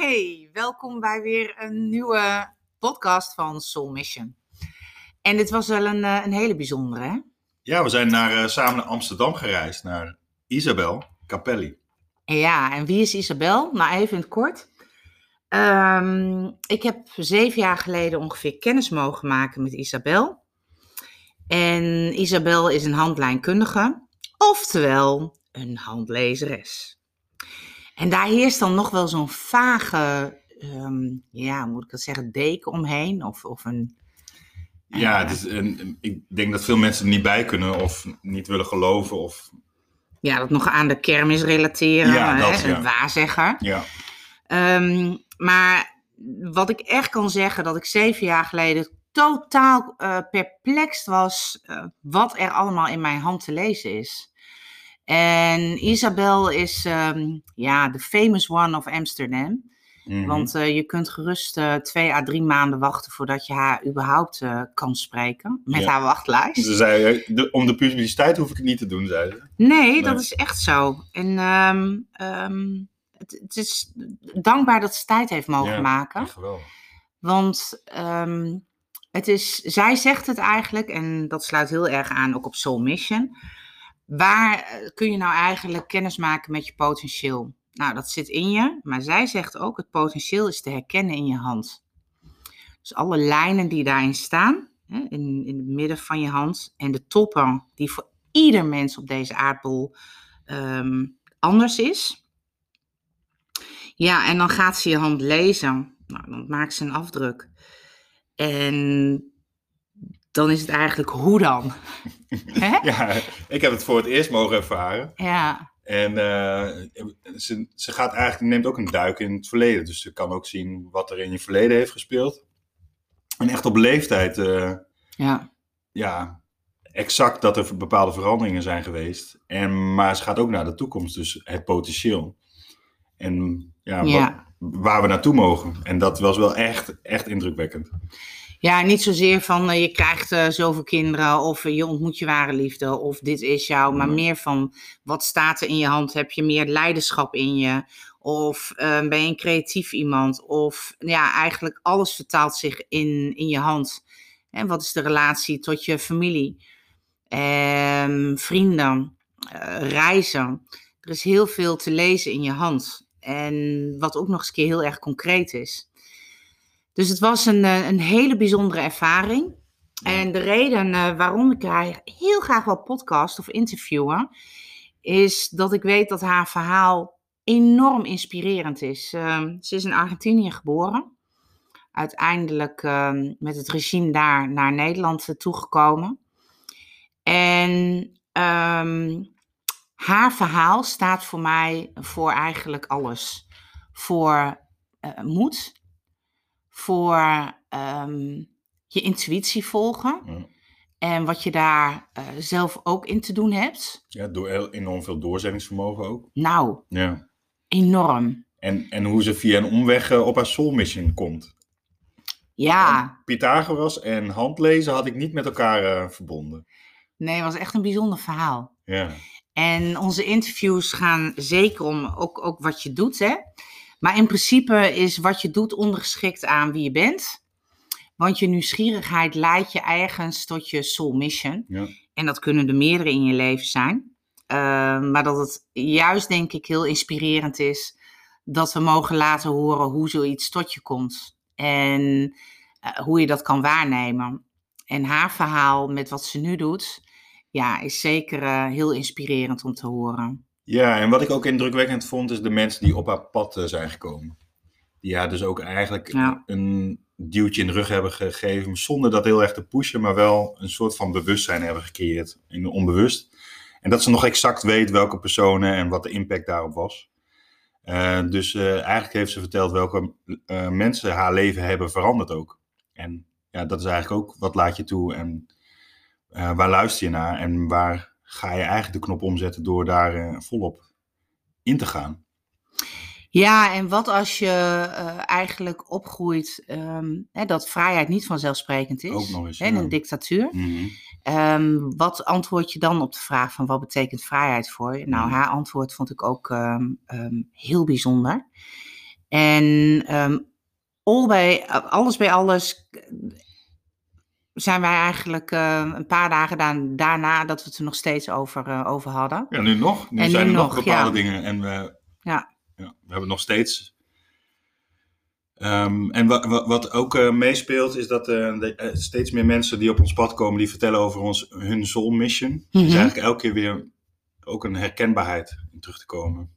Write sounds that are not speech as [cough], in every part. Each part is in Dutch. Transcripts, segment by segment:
Hey, welkom bij weer een nieuwe podcast van Soul Mission. En dit was wel een, eh, een hele bijzondere, hè? Ja, we zijn naar, eh, samen naar Amsterdam gereisd, naar Isabel Capelli. Ja, en wie is Isabel? Nou, even in het kort. Ehm, ik heb zeven jaar geleden ongeveer kennis mogen maken met Isabel. En Isabel is een handlijnkundige, oftewel een handlezeres. En daar heerst dan nog wel zo'n vage, ehm, ja, moet ik dat zeggen, deken omheen. Of, of een. Ja, het is een, ik denk dat veel mensen er niet bij kunnen of niet willen geloven. Of, Ja, dat nog aan de kermis relateren. Ja, dat, hè, ja. Een waarzegger. ja. Ehm, maar wat ik echt kan zeggen, dat ik zeven jaar geleden totaal eh perplex was eh, wat er allemaal in mijn hand te lezen is. En Isabel is ehm, ja, de famous one of Amsterdam. Mhm. Want eh, je kunt gerust eh, twee à drie maanden wachten voordat je haar überhaupt eh, kan spreken. Met Ja. haar wachtlijst. Ze zei, de- om de publiciteit hoef ik het niet te doen, zei ze. Nee, dat is echt zo. En ehm, ehm, het, het is dankbaar dat ze tijd heeft mogen Ja, maken. Echt geweldig. Want het is, zij zegt het eigenlijk, en dat sluit heel erg aan ook op Soul Mission. Waar eh, kun je nou eigenlijk kennis maken met je potentieel? Nou, dat zit in je, maar zij zegt ook: het potentieel is te herkennen in je hand. Dus alle lijnen die daarin staan, in, in het midden van je hand, en de toppen, die voor ieder mens op deze aardbol ehm, anders is. Ja, en dan gaat ze je hand lezen. Nou, dan maakt ze een afdruk. En dan is het eigenlijk hoe dan? [laughs] Hè? Ja, ik heb het voor het eerst mogen ervaren. Ja, En eh, ze, ze gaat eigenlijk, neemt ook een duik in het verleden. Dus ze kan ook zien wat er in je verleden heeft gespeeld. En echt op leeftijd, eh, ja, ja, exact dat er bepaalde veranderingen zijn geweest. En, maar ze gaat ook naar de toekomst, dus het potentieel. En ja, Ja. Wat, waar we naartoe mogen. En dat was wel echt, echt indrukwekkend. Ja niet zozeer van eh, je krijgt eh, zoveel kinderen of eh, je ontmoet je ware liefde of dit is jou, maar Nee. meer van wat staat er in je hand? Heb je meer leiderschap in je? Of ben je een creatief iemand? Of ja, eigenlijk alles vertaalt zich in, in je hand. En wat is de relatie tot je familie? Ehm, vrienden, reizen. Er is heel veel te lezen in je hand. En wat ook nog eens een keer heel erg concreet is. Dus het was een, eh, een hele bijzondere ervaring. En de reden eh, waarom ik haar heel graag wil podcast of interviewen, is dat ik weet dat haar verhaal enorm inspirerend is. Ehm, ze is in Argentinië geboren. Uiteindelijk ehm, met het regime daar naar Nederland eh, toegekomen. En ehm, haar verhaal staat voor mij voor eigenlijk alles. Voor moed, voor ehm, je intuïtie volgen. Ja. En wat je daar eh, zelf ook in te doen hebt. Ja, door enorm veel doorzettingsvermogen ook. Nou, Ja. enorm. En, en hoe ze via een omweg eh, op haar soul mission komt. Ja, Pythagoras en handlezen had ik niet met elkaar eh, verbonden. nee, het was echt een bijzonder verhaal. Ja. En onze interviews gaan zeker om ook, ook wat je doet, hè. Maar in principe is wat je doet ondergeschikt aan wie je bent. Want je nieuwsgierigheid leidt je ergens tot je soul mission. Ja. En dat kunnen er meerdere in je leven zijn. Uh, maar dat het juist, denk ik, heel inspirerend is dat we mogen laten horen hoe zoiets tot je komt. En uh, hoe je dat kan waarnemen. En haar verhaal met wat ze nu doet, ja, is zeker uh, heel inspirerend om te horen. Ja, en wat ik ook indrukwekkend vond, is de mensen die op haar pad uh, zijn gekomen. Die haar dus ook eigenlijk Ja. een duwtje in de rug hebben gegeven, zonder dat heel erg te pushen, maar wel een soort van bewustzijn hebben gecreëerd, in onbewust. En dat ze nog exact weet welke personen en wat de impact daarop was. Uh, dus uh, eigenlijk heeft ze verteld welke mensen haar leven hebben veranderd ook. En ja, dat is eigenlijk ook wat laat je toe en waar luister je naar en waar ga je eigenlijk de knop omzetten door daar uh, volop in te gaan. Ja, en wat als je uh, eigenlijk opgroeit um, hè, dat vrijheid niet vanzelfsprekend is. Ook nog eens, hè, in ja. een dictatuur. Mhm. Um, wat antwoord je dan op de vraag van wat betekent vrijheid voor je? Nou, Mhm. haar antwoord vond ik ook um, um, heel bijzonder. En ehm, all bij, alles bij alles zijn wij eigenlijk eh, een paar dagen daarna dat we het er nog steeds over, eh, over hadden. Ja, nu nog. Nu En zijn nu er nog nog, bepaalde ja. dingen. En we, Ja. ja, we hebben nog steeds. Ehm, en wat, ook eh, meespeelt, is dat de- steeds meer mensen die op ons pad komen, die vertellen over ons, hun soul mission. Mhm. Dus eigenlijk elke keer weer ook een herkenbaarheid in terug te komen.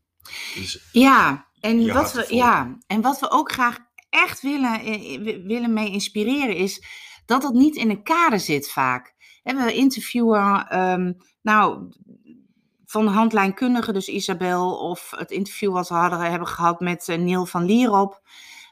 Dus Ja, en wat, we, ja, en wat we ook graag echt willen, wi- willen mee inspireren is dat dat niet in een kader zit vaak. Hè, we interviewen, ehm, nou, van handlijnkundige, dus Isabel, of het interview wat we hadden, hebben gehad met eh, Neil van Lierop,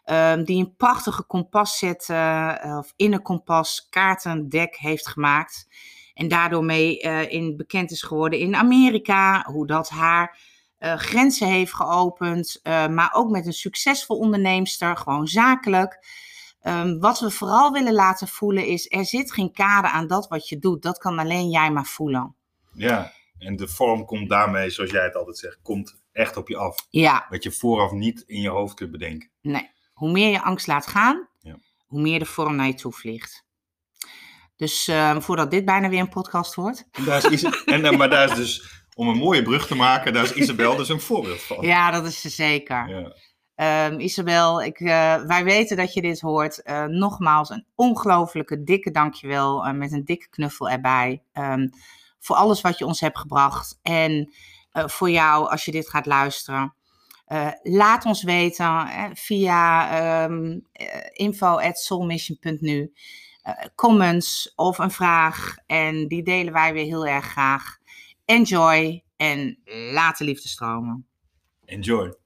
ehm, die een prachtige kompasset, eh, of innerkompas kaartendek heeft gemaakt. En daardoor mee eh, in, bekend is geworden in Amerika, hoe dat haar grenzen heeft geopend, maar ook met een succesvol onderneemster, gewoon zakelijk. Ehm, wat we vooral willen laten voelen is, er zit geen kader aan dat wat je doet. Dat kan alleen jij maar voelen. ja, en de vorm komt daarmee, zoals jij het altijd zegt, komt echt op je af. Ja, Wat je vooraf niet in je hoofd kunt bedenken. nee. Hoe meer je angst laat gaan, Ja. hoe meer de vorm naar je toe vliegt. Dus eh, voordat dit bijna weer een podcast wordt. En daar is Is- [laughs] en, eh, maar daar is dus, om een mooie brug te maken, daar is Isabel dus een voorbeeld van. Ja, dat is ze zeker. Ja. Ehm, Isabel, ik, eh, wij weten dat je dit hoort. Eh, nogmaals, een ongelofelijke dikke dankjewel. eh met een dikke knuffel erbij. Ehm, voor alles wat je ons hebt gebracht. En voor jou, als je dit gaat luisteren. Laat ons weten via ehm eh, info.soulmission.nu. comments of een vraag. En die delen wij weer heel erg graag. Enjoy en laat de liefde stromen. Enjoy.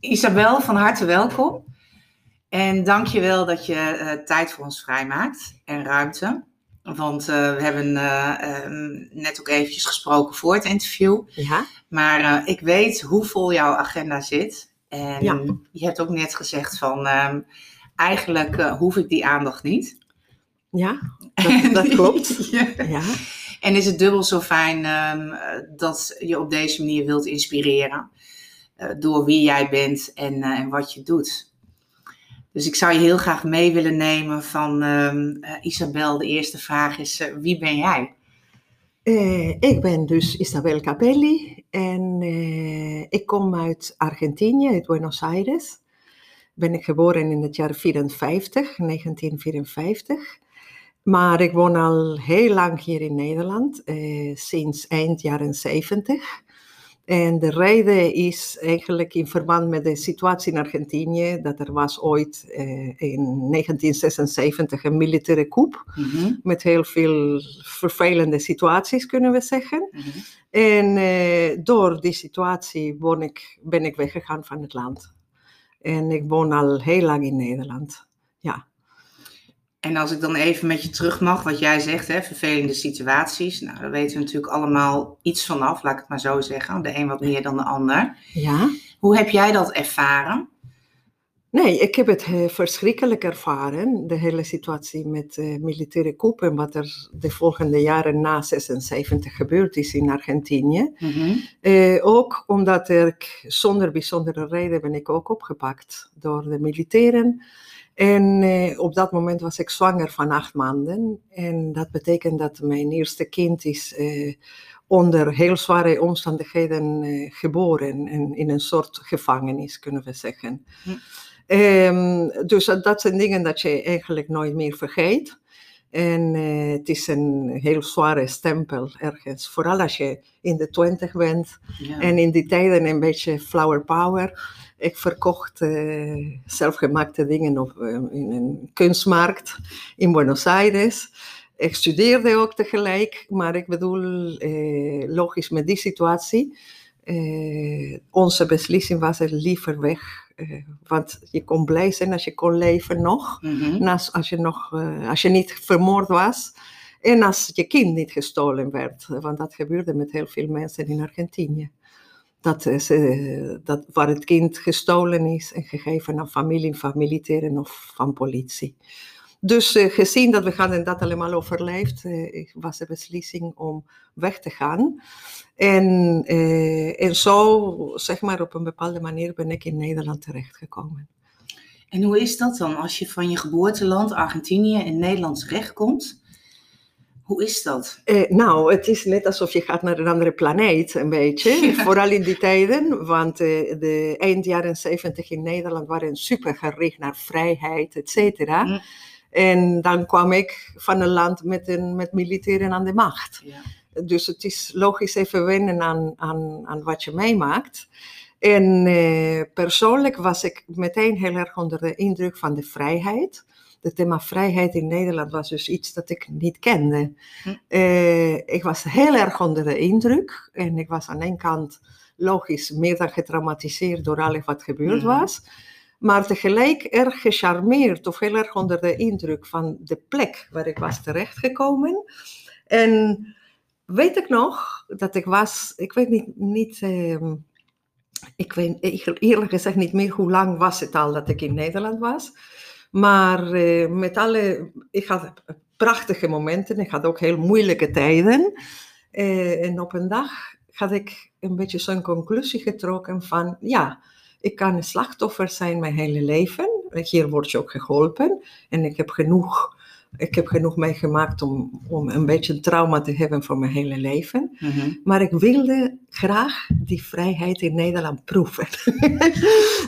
Isabel, van harte welkom. En dank je wel dat je eh, tijd voor ons vrijmaakt en ruimte. Want eh, we hebben eh, ehm, net ook eventjes gesproken voor het interview. Ja, Maar ik weet hoe vol jouw agenda zit. En Ja. je hebt ook net gezegd van... eigenlijk eh, hoef ik die aandacht niet. ja dat, [laughs] dat klopt. Ja. Ja, En is het dubbel zo fijn ehm, eh, dat je op deze manier wilt inspireren. eh, door wie jij bent en, eh, en wat je doet. Dus ik zou je heel graag mee willen nemen van eh, Isabel. De eerste vraag is, wie ben jij? Ik ben dus Isabel Capelli en ik kom uit Argentinië, uit Buenos Aires. Ben ik geboren in het jaar 54, 1954. Maar ik woon al heel lang hier in Nederland, eh, sinds eind jaren 70. En de reden is eigenlijk in verband met de situatie in Argentinië, dat er was ooit eh, in 1976 een militaire coup Mhm, met heel veel vervelende situaties, kunnen we zeggen. mhm. En eh, door die situatie ik, ben ik weggegaan van het land. En ik woon al heel lang in Nederland. Ja, En als ik dan even met je terug mag, wat jij zegt, hè, vervelende situaties. Nou, daar weten we natuurlijk allemaal iets vanaf, laat ik het maar zo zeggen. De een wat meer dan de ander. ja. Hoe heb jij dat ervaren? Nee, ik heb het eh, verschrikkelijk ervaren, de hele situatie met de militaire coup en wat er de volgende jaren na 76 gebeurd is in Argentinië. Mhm, Eh, ook omdat ik zonder bijzondere reden ben ik ook opgepakt door de militairen. En eh, op dat moment was ik zwanger van acht maanden. En dat betekent dat mijn eerste kind is eh, onder heel zware omstandigheden eh, geboren. En in een soort gevangenis, kunnen we zeggen. Hm. Ehm, dus dat, zijn dingen dat je eigenlijk nooit meer vergeet. En eh, het is een heel zware stempel ergens. Vooral als je in de twintig bent. ja. En in die tijden een beetje flower power. Ik verkocht eh, zelfgemaakte dingen op, eh, in een kunstmarkt in Buenos Aires. Ik studeerde ook tegelijk, maar ik bedoel, eh, logisch met die situatie. eh, onze beslissing was er liever weg. Eh, want je kon blij zijn als je kon leven nog. Mhm. Als, als, je nog eh, als je niet vermoord was. En als je kind niet gestolen werd. Want dat gebeurde met heel veel mensen in Argentinië. dat, is, eh, dat waar het kind gestolen is en gegeven aan familie van militairen of van politie. Dus uh, gezien dat we gaan en dat allemaal overleefd, uh, was de beslissing om weg te gaan. En, uh, en zo, zeg maar, op een bepaalde manier ben ik in Nederland terechtgekomen. En hoe is dat dan als je van je geboorteland, Argentinië, in Nederland terechtkomt? Hoe is dat? Eh, nou, het is net alsof je gaat naar een andere planeet, een beetje. Vooral in die tijden, want eh, de eind jaren 70 in Nederland waren super gericht naar vrijheid, et cetera. Mm. En dan kwam ik van een land met, een, met militairen aan de macht. Ja. Dus het is logisch even wennen aan, aan, aan wat je meemaakt. En eh, persoonlijk was ik meteen heel erg onder de indruk van de vrijheid. Het thema vrijheid in Nederland was dus iets dat ik niet kende. Hm. Uh, ik was heel erg onder de indruk. En ik was aan één kant logisch meer dan getraumatiseerd door alles wat gebeurd hm. was. Maar tegelijk erg gecharmeerd of heel erg onder de indruk van de plek waar ik was terechtgekomen. En weet ik nog dat ik was, ik weet niet, niet uh, ik weet eerlijk gezegd niet meer hoe lang was het al dat ik in Nederland was. Maar uh, met alle, ik had prachtige momenten, ik had ook heel moeilijke tijden. Uh, en op een dag had ik een beetje zo'n conclusie getrokken van, ja, ik kan een slachtoffer zijn mijn hele leven. Hier word je ook geholpen en ik heb genoeg, ik heb genoeg meegemaakt om, om een beetje een trauma te hebben voor mijn hele leven. Mm -hmm. Maar ik wilde graag die vrijheid in Nederland proeven.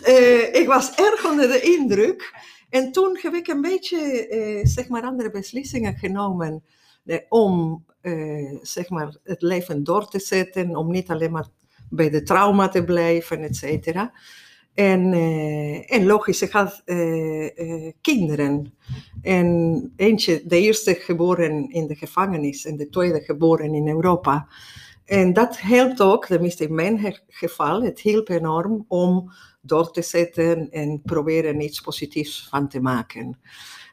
uh, [laughs] ik was erg onder de indruk en toen heb ik een beetje, eh, zeg maar, andere beslissingen genomen eh, om, eh, zeg maar, het leven door te zetten, om niet alleen maar bij de trauma te blijven, et cetera. En, uh, logisch, ik had uh, uh, kinderen. En eentje, de eerste geboren in de gevangenis en de tweede geboren in Europa. En dat helpt ook, tenminste in mijn geval, het hielp enorm om door te zetten en proberen iets positiefs van te maken.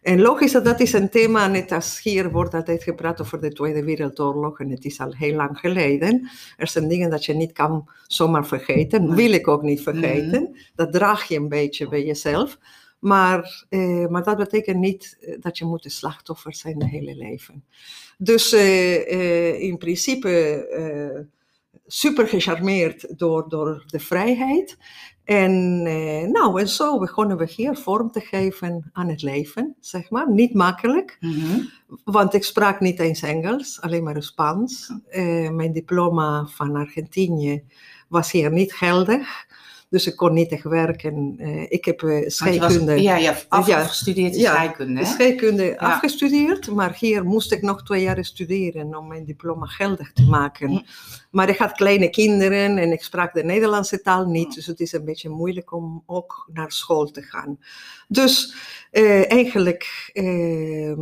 En logisch dat dat is een thema, net als hier wordt altijd gepraat over de Tweede Wereldoorlog en het is al heel lang geleden. Er zijn dingen dat je niet kan zomaar vergeten, wil ik ook niet vergeten. Dat draag je een beetje bij jezelf. Maar, eh, maar dat betekent niet eh, dat je moet een slachtoffer zijn de hele leven. Dus eh, eh, in principe eh, super gecharmeerd door, door de vrijheid. En eh, nou, en zo begonnen we hier vorm te geven aan het leven, zeg maar. Niet makkelijk, mm -hmm. want ik sprak niet eens Engels, alleen maar Spaans. Uh, mijn diploma van Argentinië was hier niet geldig. Dus ik kon niet echt werken. Uh, ik heb uh, scheikunde. ja, ja, afgestudeerd ja, scheikunde. Scheikunde ja. afgestudeerd, maar hier moest ik nog twee jaar studeren om mijn diploma geldig te maken. Hm. Maar ik had kleine kinderen en ik sprak de Nederlandse taal niet, dus het is een beetje moeilijk om ook naar school te gaan. Dus uh, eigenlijk ehm,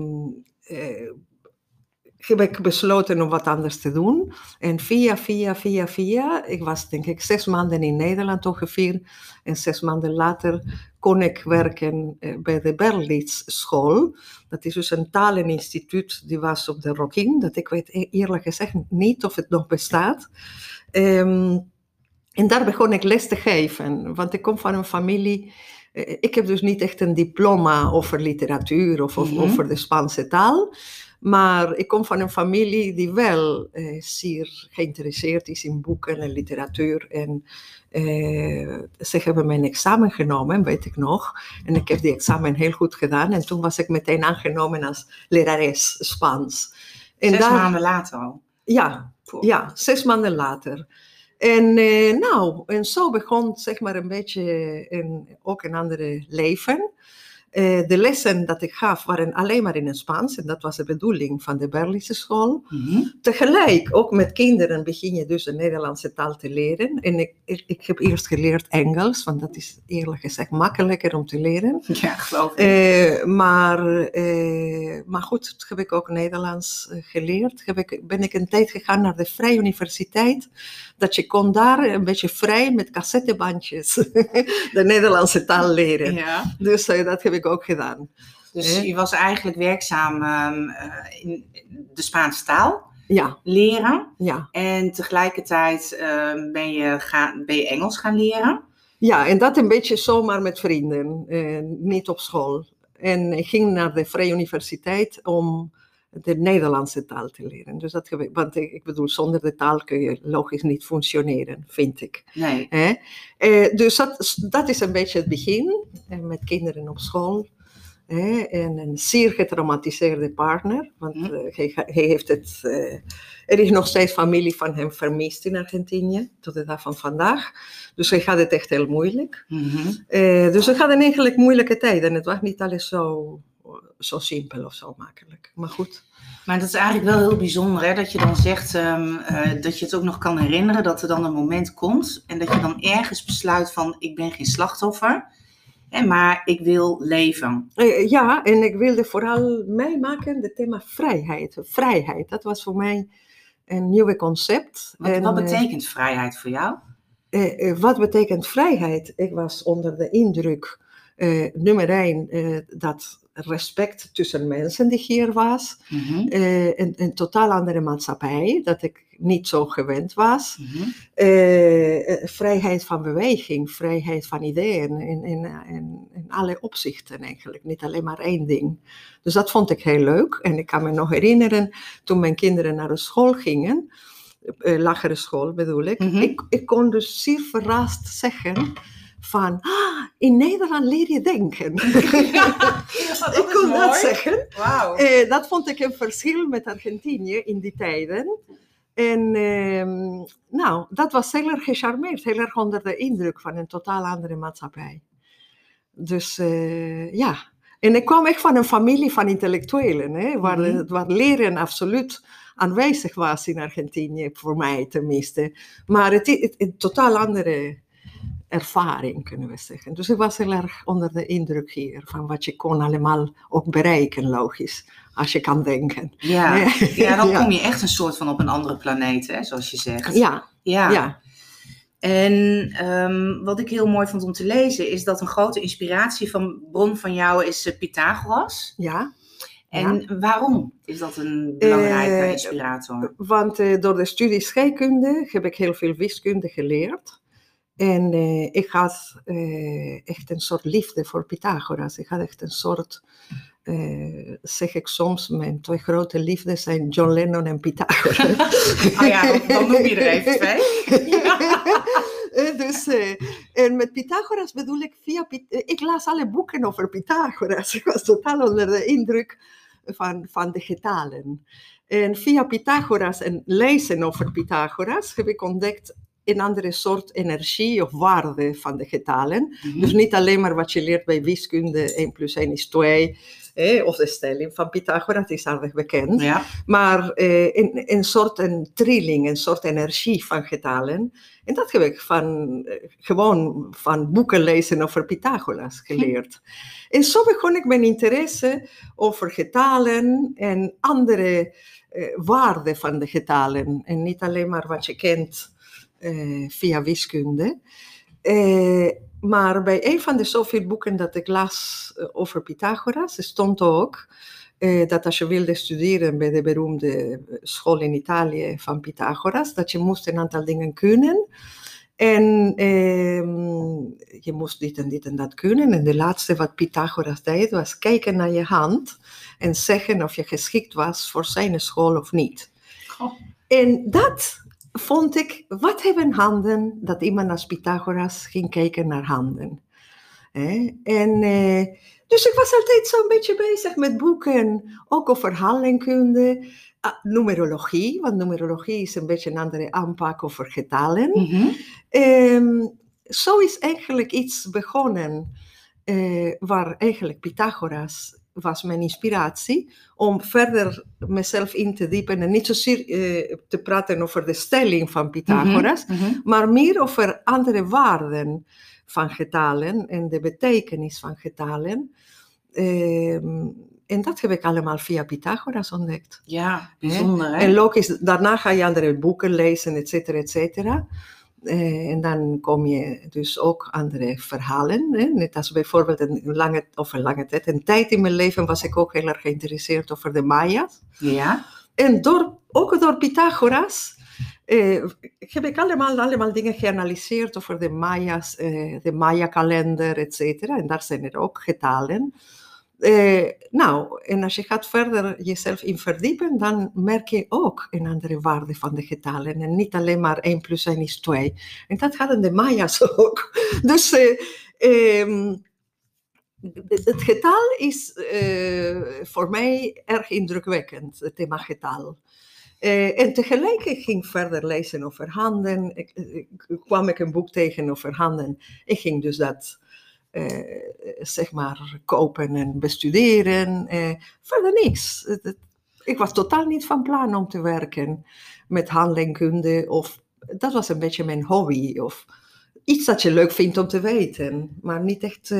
heb ik besloten om wat anders te doen. En via, via, via, via, ik was denk ik zes maanden in Nederland ongeveer. En zes maanden later kon ik werken bij de Berlitz School. Dat is dus een taleninstituut, die was op de Rokin. Dat ik weet e-, eerlijk gezegd niet of het nog bestaat. Um, en daar begon ik les te geven, want ik kom van een familie... Ik heb dus niet echt een diploma over literatuur of, of mm -hmm. over de Spaanse taal. Maar ik kom van een familie die wel eh, zeer geïnteresseerd is in boeken en literatuur. En eh, ze hebben mijn examen genomen, weet ik nog. En ik heb die examen heel goed gedaan. En toen was ik meteen aangenomen als lerares Spaans. En zes daar, maanden later al? Ja, ja, zes maanden later. En eh, nou, en zo begon zeg maar een beetje een, ook een andere leven. Uh, de lessen dat ik gaf waren alleen maar in het Spaans en dat was de bedoeling van de Berlitse school. Mm -hmm. Tegelijk, ook met kinderen begin je dus de Nederlandse taal te leren. En ik, ik, ik, heb eerst geleerd Engels, want dat is eerlijk gezegd makkelijker om te leren. Ja, geloof ik. Uh, maar, uh, maar goed, heb ik ook Nederlands geleerd. Heb ik, ben ik een tijd gegaan naar de Vrije Universiteit, dat je kon daar een beetje vrij met cassettebandjes [laughs] de Nederlandse taal leren. Ja. Dus dat heb ik ook gedaan. Dus je was eigenlijk werkzaam um, in de Spaanse taal? Ja, leren. ja. En tegelijkertijd ehm, ben, je gaan, ben je Engels gaan leren. Ja, en dat een beetje zomaar met vrienden, eh, niet op school. En ik ging naar de Vrije Universiteit om de Nederlandse taal te leren. Dus dat, want ik, bedoel, zonder de taal kun je logisch niet functioneren, vind ik. Nee. Eh, dus dat, dat is een beetje het begin, eh, met kinderen op school. Hè? En een zeer getraumatiseerde partner, want Mhm. eh, hij, hij heeft het... eh, er is nog steeds familie van hem vermist in Argentinië, tot de dag van vandaag. Dus hij had het echt heel moeilijk. Eh, dus we hadden eigenlijk moeilijke tijden. Het was niet alles zo, zo simpel of zo makkelijk. Maar goed. Maar dat is eigenlijk wel heel bijzonder, hè? dat je dan zegt ehm, eh, dat je het ook nog kan herinneren, dat er dan een moment komt en dat je dan ergens besluit van ik ben geen slachtoffer, hè, maar ik wil leven. Eh, ja, en ik wilde vooral meemaken het thema vrijheid. Vrijheid, dat was voor mij een nieuwe concept. Wat, En, wat eh, betekent vrijheid voor jou? wat betekent vrijheid? Ik was onder de indruk, eh, nummer één, eh, dat respect tussen mensen die hier was. Mhm. Eh, een, een totaal andere maatschappij, dat ik niet zo gewend was. Mhm. Eh, eh, vrijheid van beweging, vrijheid van ideeën in, in, in, in alle opzichten eigenlijk, niet alleen maar één ding. Dus dat vond ik heel leuk en ik kan me nog herinneren toen mijn kinderen naar de school gingen, lagere school bedoel ik, Mhm. ik, ik kon dus zeer verrast zeggen van, ah, in Nederland leer je denken. [laughs] ik kon dat zeggen. Eh, dat vond ik een verschil met Argentinië in die tijden. En ehm, nou, dat was heel erg gecharmeerd, heel erg onder de indruk van een totaal andere maatschappij. Dus eh, ja, en ik kwam echt van een familie van intellectuelen, hè, waar, Mhm. waar leren absoluut aanwezig was in Argentinië, voor mij tenminste. Maar het is een totaal andere ervaring, kunnen we zeggen. Dus ik was heel erg onder de indruk hier van wat je kon allemaal ook bereiken, logisch, als je kan denken. Ja. [laughs] Ja. dan kom je echt een soort van op een andere planeet, hè, zoals je zegt. Ja, ja. ja. En ehm, wat ik heel mooi vond om te lezen, is dat een grote inspiratie van bron van jou is eh, Pythagoras. ja. En waarom is dat een belangrijke Eh, inspirator? Want eh, door de studie scheikunde heb ik heel veel wiskunde geleerd. En eh, ik had eh, echt een soort liefde voor Pythagoras. Ik had echt een soort, eh, zeg ik soms, mijn twee grote liefden zijn John Lennon en Pythagoras. Oh [laughs] ja, dan, noem je er even twee. [laughs] Eh, dus, eh, en met Pythagoras bedoel ik via... Eh, ik las alle boeken over Pythagoras. [laughs] Ik was totaal onder de indruk van, van de getalen. En via Pythagoras en lezen over Pythagoras heb ik ontdekt een andere soort energie of waarde van de getalen. Dus niet alleen maar wat je leert bij wiskunde, 1 plus 1 is 2, eh, of de stelling van Pythagoras, die is aardig bekend. Ja, Maar eh, een, een soort een trilling, een soort energie van getalen. En dat heb ik van, eh, gewoon van boeken lezen over Pythagoras geleerd. [laughs] En zo begon ik mijn interesse over getalen en andere eh, waarden van de getalen. En niet alleen maar wat je kent via wiskunde. Eh, maar bij een van de zoveel boeken dat ik las eh, over Pythagoras stond ook eh, dat als je wilde studeren bij de beroemde school in Italië van Pythagoras, dat je moest een aantal dingen kunnen. En ehm, je moest dit en dit en dat kunnen. En de laatste wat Pythagoras deed, was kijken naar je hand en zeggen of je geschikt was voor zijn school of niet. En dat vond ik, wat hebben handen, dat iemand als Pythagoras ging kijken naar handen. En, eh, dus ik was altijd zo'n beetje bezig met boeken, ook over verhalenkunde, ah, numerologie, want numerologie is een beetje een andere aanpak over getalen. Mhm. Ehm, zo is eigenlijk iets begonnen eh, waar eigenlijk Pythagoras was mijn inspiratie om verder mezelf in te diepen en niet zozeer eh, te praten over de stelling van Pythagoras, Mhm. maar meer over andere waarden van getalen en de betekenis van getalen. Ehm, en dat heb ik allemaal via Pythagoras ontdekt. Ja, bijzonder hè? En logisch, daarna ga je andere boeken lezen, et cetera, et cetera. Eh, en dan kom je dus ook andere verhalen. Hè? Net als bijvoorbeeld een lange, of een lange tijd, een tijd in mijn leven was ik ook heel erg geïnteresseerd over de Maya's. Ja. En door, ook door Pythagoras eh, heb ik allemaal, allemaal dingen geanalyseerd over de Maya's, eh, de Maya-kalender, et cetera. En daar zijn er ook getallen. Eh, nou, en als je gaat verder jezelf in verdiepen, dan merk je ook een andere waarde van de getallen. En niet alleen maar 1 plus 1 is 2. En dat hadden de Maya's [laughs] ook. Dus eh, ehm, het getal is uh, voor mij erg indrukwekkend, het thema getal. Uh, en tegelijk ik ging verder lezen over handen. Ik, ik, kwam ik een boek tegen over handen. Ik ging dus dat zeg maar kopen en bestuderen. verder niks. Ik was totaal niet van plan om te werken met handelkunde. Of, dat was een beetje mijn hobby. Of iets dat je leuk vindt om te weten. Maar niet echt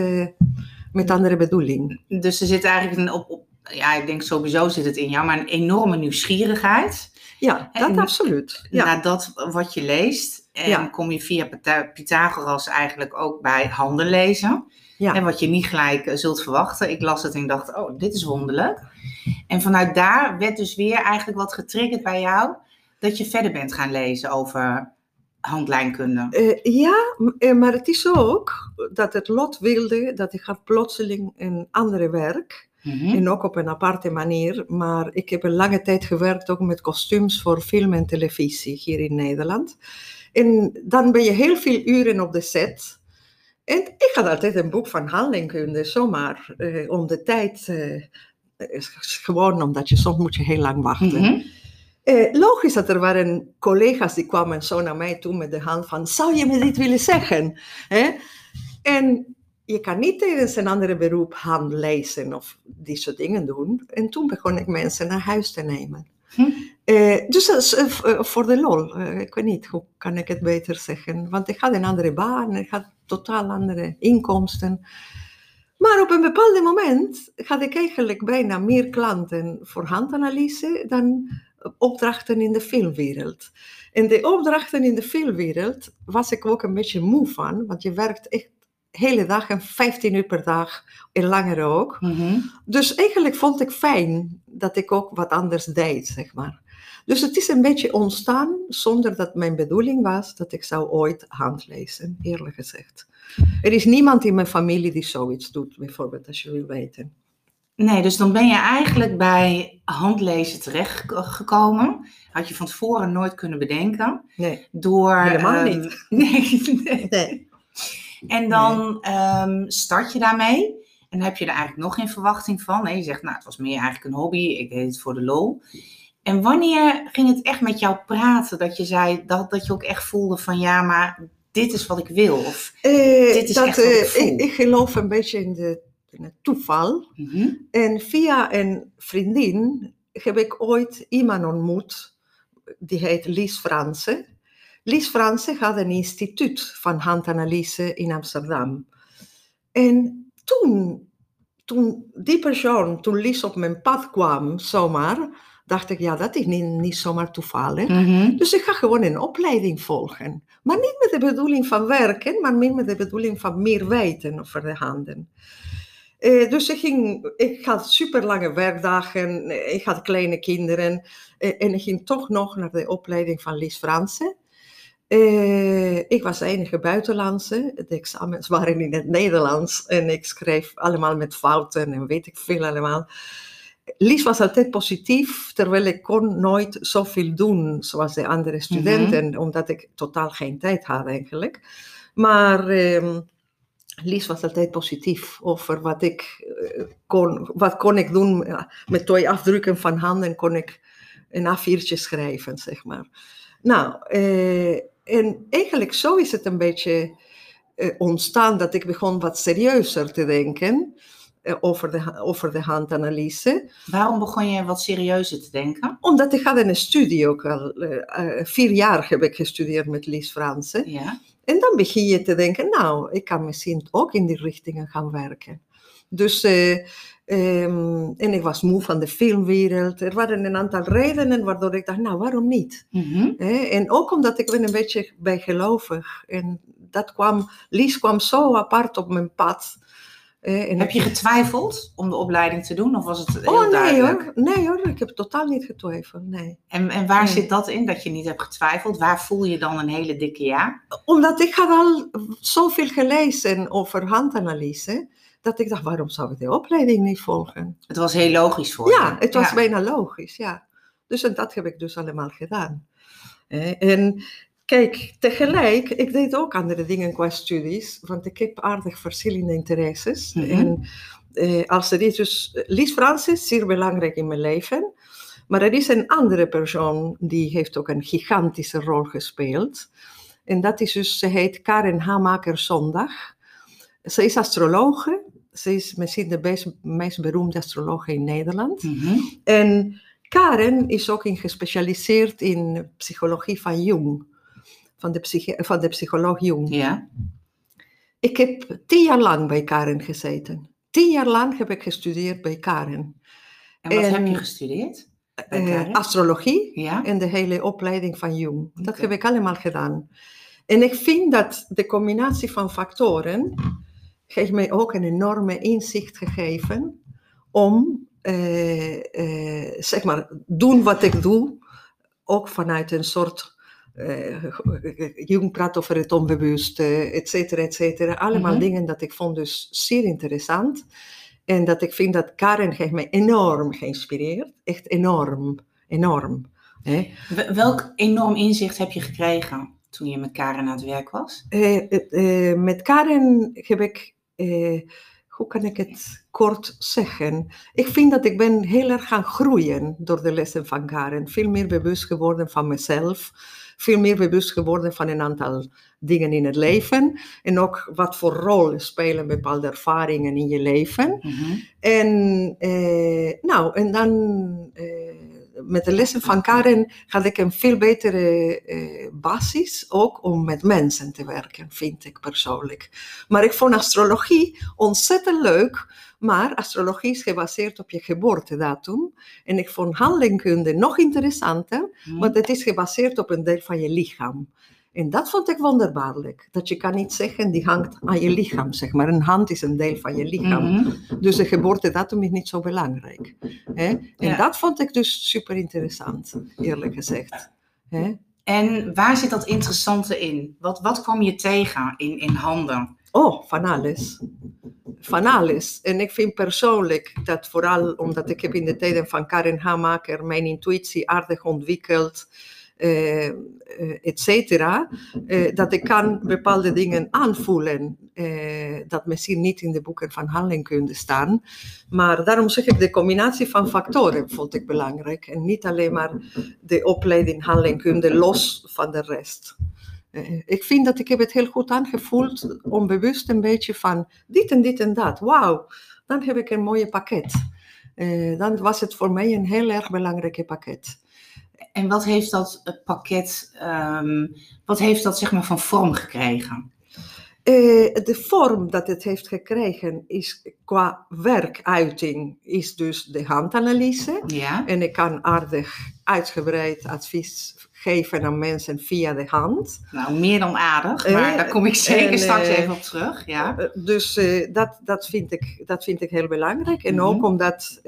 met andere bedoeling. Dus er zit eigenlijk op, op, ja, ik denk sowieso zit het in jou, maar een enorme nieuwsgierigheid. Ja, dat en, absoluut. Ja. Naar dat wat je leest. En kom je via Pythagoras eigenlijk ook bij handen lezen. Ja. En wat je niet gelijk eh, zult verwachten. Ik las het en dacht, oh, dit is wonderlijk. En vanuit daar werd dus weer eigenlijk wat getriggerd bij jou. Dat je verder bent gaan lezen over handlijnkunde. Uh, ja, eh, maar het is ook dat het lot wilde dat ik had plotseling een andere werk. Mm En ook op een aparte manier. Maar ik heb een lange tijd gewerkt ook met kostuums voor film en televisie hier in Nederland. En dan ben je heel veel uren op de set. En ik had altijd een boek van handlingkunde, zomaar uh, om de tijd. Uh, gewoon omdat je soms moet je heel lang wachten. Mm eh, logisch dat er waren collega's die kwamen zo naar mij toe met de hand van, zou je me dit willen zeggen? En je kan niet tijdens een andere beroep hand lezen of die soort dingen doen. En toen begon ik mensen naar huis te nemen. Hm. Eh, dus uh, voor de lol, ik weet niet, hoe kan ik het beter zeggen? Want ik had een andere baan, ik had totaal andere inkomsten. Maar op een bepaald moment had ik eigenlijk bijna meer klanten voor handanalyse dan opdrachten in de filmwereld. En de opdrachten in de filmwereld was ik ook een beetje moe van, want je werkt echt hele dagen, 15 uur per dag en langer ook. Mhm. Dus eigenlijk vond ik fijn dat ik ook wat anders deed, zeg maar. Dus het is een beetje ontstaan zonder dat mijn bedoeling was dat ik zou ooit handlezen, eerlijk gezegd. Er is niemand in mijn familie die zoiets doet, bijvoorbeeld, als je wil weten. Nee, dus dan ben je eigenlijk bij handlezen terechtgekomen. Had je van tevoren nooit kunnen bedenken. Nee, door, helemaal um, niet. [laughs] Nee, nee. En dan um, start je daarmee. En dan heb je er eigenlijk nog geen verwachting van. Nee, je zegt, nou, het was meer eigenlijk een hobby. Ik deed het voor de lol. En wanneer ging het echt met jou praten? Dat je zei, dat, dat je ook echt voelde van, ja, maar dit is wat ik wil. Of uh, dit is dat, echt wat ik voel. Uh, ik, ik geloof een beetje in de een toeval. Mhm. En via een vriendin heb ik ooit iemand ontmoet, die heet Lies Franse. Lies Franse had een instituut van handanalyse in Amsterdam. En toen, toen die persoon, toen Lies op mijn pad kwam, zomaar, dacht ik, ja, dat is niet, niet zomaar toevallig. Mhm. Dus ik ga gewoon een opleiding volgen. Maar niet met de bedoeling van werken, maar meer met de bedoeling van meer weten over de handen. Uh, dus ik, ging, ik had super lange werkdagen, eh, ik had kleine kinderen uh, en ik ging toch nog naar de opleiding van Lies Franse. Uh, ik was de enige buitenlandse, de examens waren in het Nederlands en ik schreef allemaal met fouten en weet ik veel allemaal. Lies was altijd positief, terwijl ik kon nooit zoveel doen zoals de andere mhm. studenten, omdat ik totaal geen tijd had eigenlijk. Maar... Uh, Lies was altijd positief over wat ik eh, kon, wat kon ik doen. Met twee afdrukken van handen kon ik een A4'tje schrijven, zeg maar. Nou, eh, en eigenlijk zo is het een beetje eh, ontstaan dat ik begon wat serieuzer te denken eh, over, de, over de handanalyse. Waarom begon je wat serieuzer te denken? Omdat ik had een studie ook al, uh, vier jaar heb ik gestudeerd met Lies Franse. Ja. En dan begin je te denken, nou, ik kan misschien ook in die richtingen gaan werken. Dus, um, en ik was moe van de filmwereld. Er waren een aantal redenen waardoor ik dacht, nou, waarom niet? Mm -hmm. eh, en ook omdat ik ben een beetje bijgelovig. En dat kwam, Lies kwam zo apart op mijn pad. Eh, en Heb ik- je getwijfeld om de opleiding te doen of was het heel Oh nee duidelijk? hoor, nee hoor, ik heb totaal niet getwijfeld, nee. En, en waar Nee. zit dat in, dat je niet hebt getwijfeld? Waar voel je dan een hele dikke ja? Omdat ik had al zoveel gelezen over handanalyse, dat ik dacht, waarom zou ik de opleiding niet volgen? Het was heel logisch voor je. Ja, het was Ja. bijna logisch, ja. Dus en dat heb ik dus allemaal gedaan. Eh, En kijk, tegelijk, ik deed ook andere dingen qua studies, want ik heb aardig verschillende interesses. Mhm. En eh, als er is dus, Lies Frans is zeer belangrijk in mijn leven, maar er is een andere persoon die heeft ook een gigantische rol gespeeld. En dat is dus, ze heet Karen Hamaker Zondag. Ze is astrologe. Ze is misschien de best, meest beroemde astrologe in Nederland. Mhm. En Karen is ook in gespecialiseerd in psychologie van Jung. Van de, van de psycholoog Jung. Ja. Ik heb tien jaar lang bij Karen gezeten. Tien jaar lang heb ik gestudeerd bij Karen. En wat En- heb je gestudeerd? Eh, astrologie Ja. en de hele opleiding van Jung. Dat heb ik allemaal gedaan. En ik vind dat de combinatie van factoren heeft mij ook een enorme inzicht gegeven om, eh, eh, zeg maar, doen wat ik doe, ook vanuit een soort, eh, Jung praat over het onbewuste, et cetera, et cetera. Allemaal Mhm. dingen dat ik vond dus zeer interessant. En dat ik vind dat Karen heeft mij enorm geïnspireerd. Echt enorm, enorm. Hè. Welk enorm inzicht heb je gekregen toen je met Karen aan het werk was? Eh, eh, met Karen heb ik, eh, hoe kan ik het kort zeggen? Ik vind dat ik ben heel erg gaan groeien door de lessen van Karen. Veel meer bewust geworden van mezelf. Veel meer bewust geworden van een aantal dingen in het leven. En ook wat voor rol spelen bepaalde ervaringen in je leven. Mhm. En, eh, nou, en dan eh, met de lessen van Karen had ik een veel betere eh, basis ook om met mensen te werken, vind ik persoonlijk. Maar ik vond astrologie ontzettend leuk, maar astrologie is gebaseerd op je geboortedatum. En ik vond handelkunde nog interessanter, Mhm. want het is gebaseerd op een deel van je lichaam. En dat vond ik wonderbaarlijk. Dat je kan niet zeggen, die hangt aan je lichaam, zeg maar. Een hand is een deel van je lichaam. Mhm. Dus de geboortedatum is niet zo belangrijk. Hè? En Ja. dat vond ik dus super interessant, eerlijk gezegd. Hè? En waar zit dat interessante in? Wat, wat kwam je tegen in, in handen? Oh, van alles. Van alles. En ik vind persoonlijk dat vooral omdat ik heb in de tijden van Karen Hamaker mijn intuïtie aardig ontwikkeld, eh, eh, et cetera, eh, dat ik kan bepaalde dingen aanvoelen dat misschien niet in de boeken van handelingskunde staan. Maar daarom zeg ik, de combinatie van factoren vond ik belangrijk. En niet alleen maar de opleiding handelingskunde los van de rest. Ik vind dat ik heb het heel goed aangevoeld, onbewust een beetje van dit en dit en dat. Wauw, dan heb ik een mooie pakket. Dan was het voor mij een heel erg belangrijk pakket. En wat heeft dat eh, pakket, ehm, wat heeft dat zeg maar van vorm gekregen? Eh, de vorm dat het heeft gekregen is qua werkuiting, is dus de handanalyse. Ja. En ik kan aardig uitgebreid advies geven aan mensen via de hand. Nou, meer dan aardig, maar Eh, daar kom ik zeker en, straks even op terug. Ja. Dus dat, dat, vind ik, dat vind ik heel belangrijk. En Mhm. ook omdat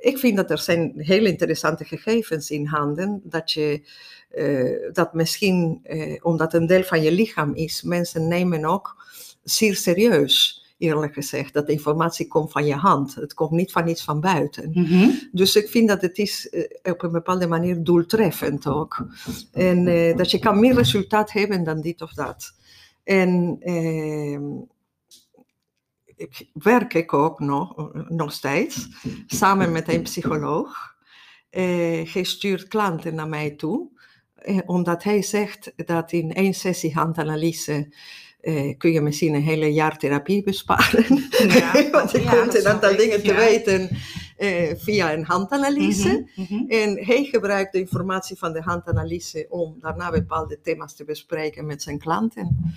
ik vind dat er zijn heel interessante gegevens in handen. Dat je eh, dat misschien, eh, omdat een deel van je lichaam is, mensen nemen ook zeer serieus. Eerlijk gezegd, dat de informatie komt van je hand. Het komt niet van iets van buiten. Mhm. Dus ik vind dat het is eh, op een bepaalde manier doeltreffend ook. En dat je kan meer resultaat hebben dan dit of dat. En ehm, ik werk ik ook nog, nog steeds samen met een psycholoog. Eh, hij stuurt klanten naar mij toe, eh, omdat hij zegt dat in één sessie handanalyse eh, kun je misschien een hele jaar therapie besparen. Ja, [laughs] Want je ja, komt een aantal ik, dingen te ja. weten via een handanalyse. Mhm, mhm. En hij gebruikt de informatie van de handanalyse om daarna bepaalde thema's te bespreken met zijn klanten.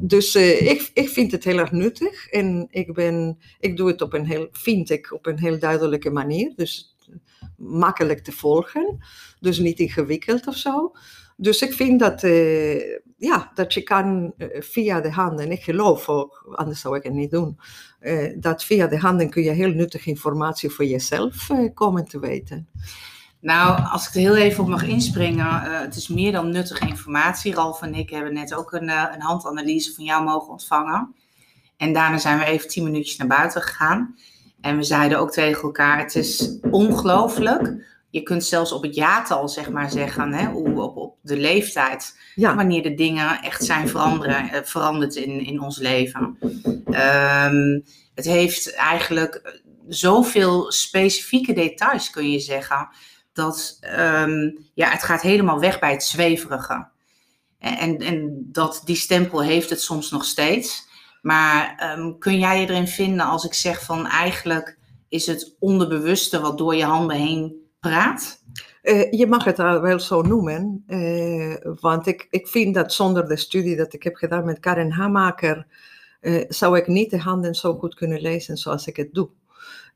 Dus eh, ik, ik vind het heel erg nuttig en ik, ben, ik doe het op een heel, vind ik, op een heel duidelijke manier. Dus makkelijk te volgen, dus niet ingewikkeld of zo. Dus ik vind dat, eh, ja, dat je kan eh, via de handen, ik geloof ook, anders zou ik het niet doen, dat via de handen kun je heel nuttige informatie voor jezelf komen te weten. Nou, als ik er heel even op mag inspringen, uh, het is meer dan nuttige informatie. Ralf en ik hebben net ook een, uh, een handanalyse van jou mogen ontvangen. En daarna zijn we even tien minuutjes naar buiten gegaan. En we zeiden ook tegen elkaar, het is ongelooflijk. Je kunt zelfs op het jaartal zeg maar zeggen, hè, op, op de leeftijd, ja. wanneer de dingen echt zijn veranderen, uh, veranderd in, in ons leven. Um, het heeft eigenlijk zoveel specifieke details, kun je zeggen dat um, ja, het gaat helemaal weg bij het zweverige. En, en dat, die stempel heeft het soms nog steeds. Maar um, kun jij je erin vinden als ik zeg van eigenlijk is het onderbewuste wat door je handen heen praat? Uh, je mag het wel zo noemen, uh, want ik, ik vind dat zonder de studie dat ik heb gedaan met Karen Hamaker, uh, zou ik niet de handen zo goed kunnen lezen zoals ik het doe.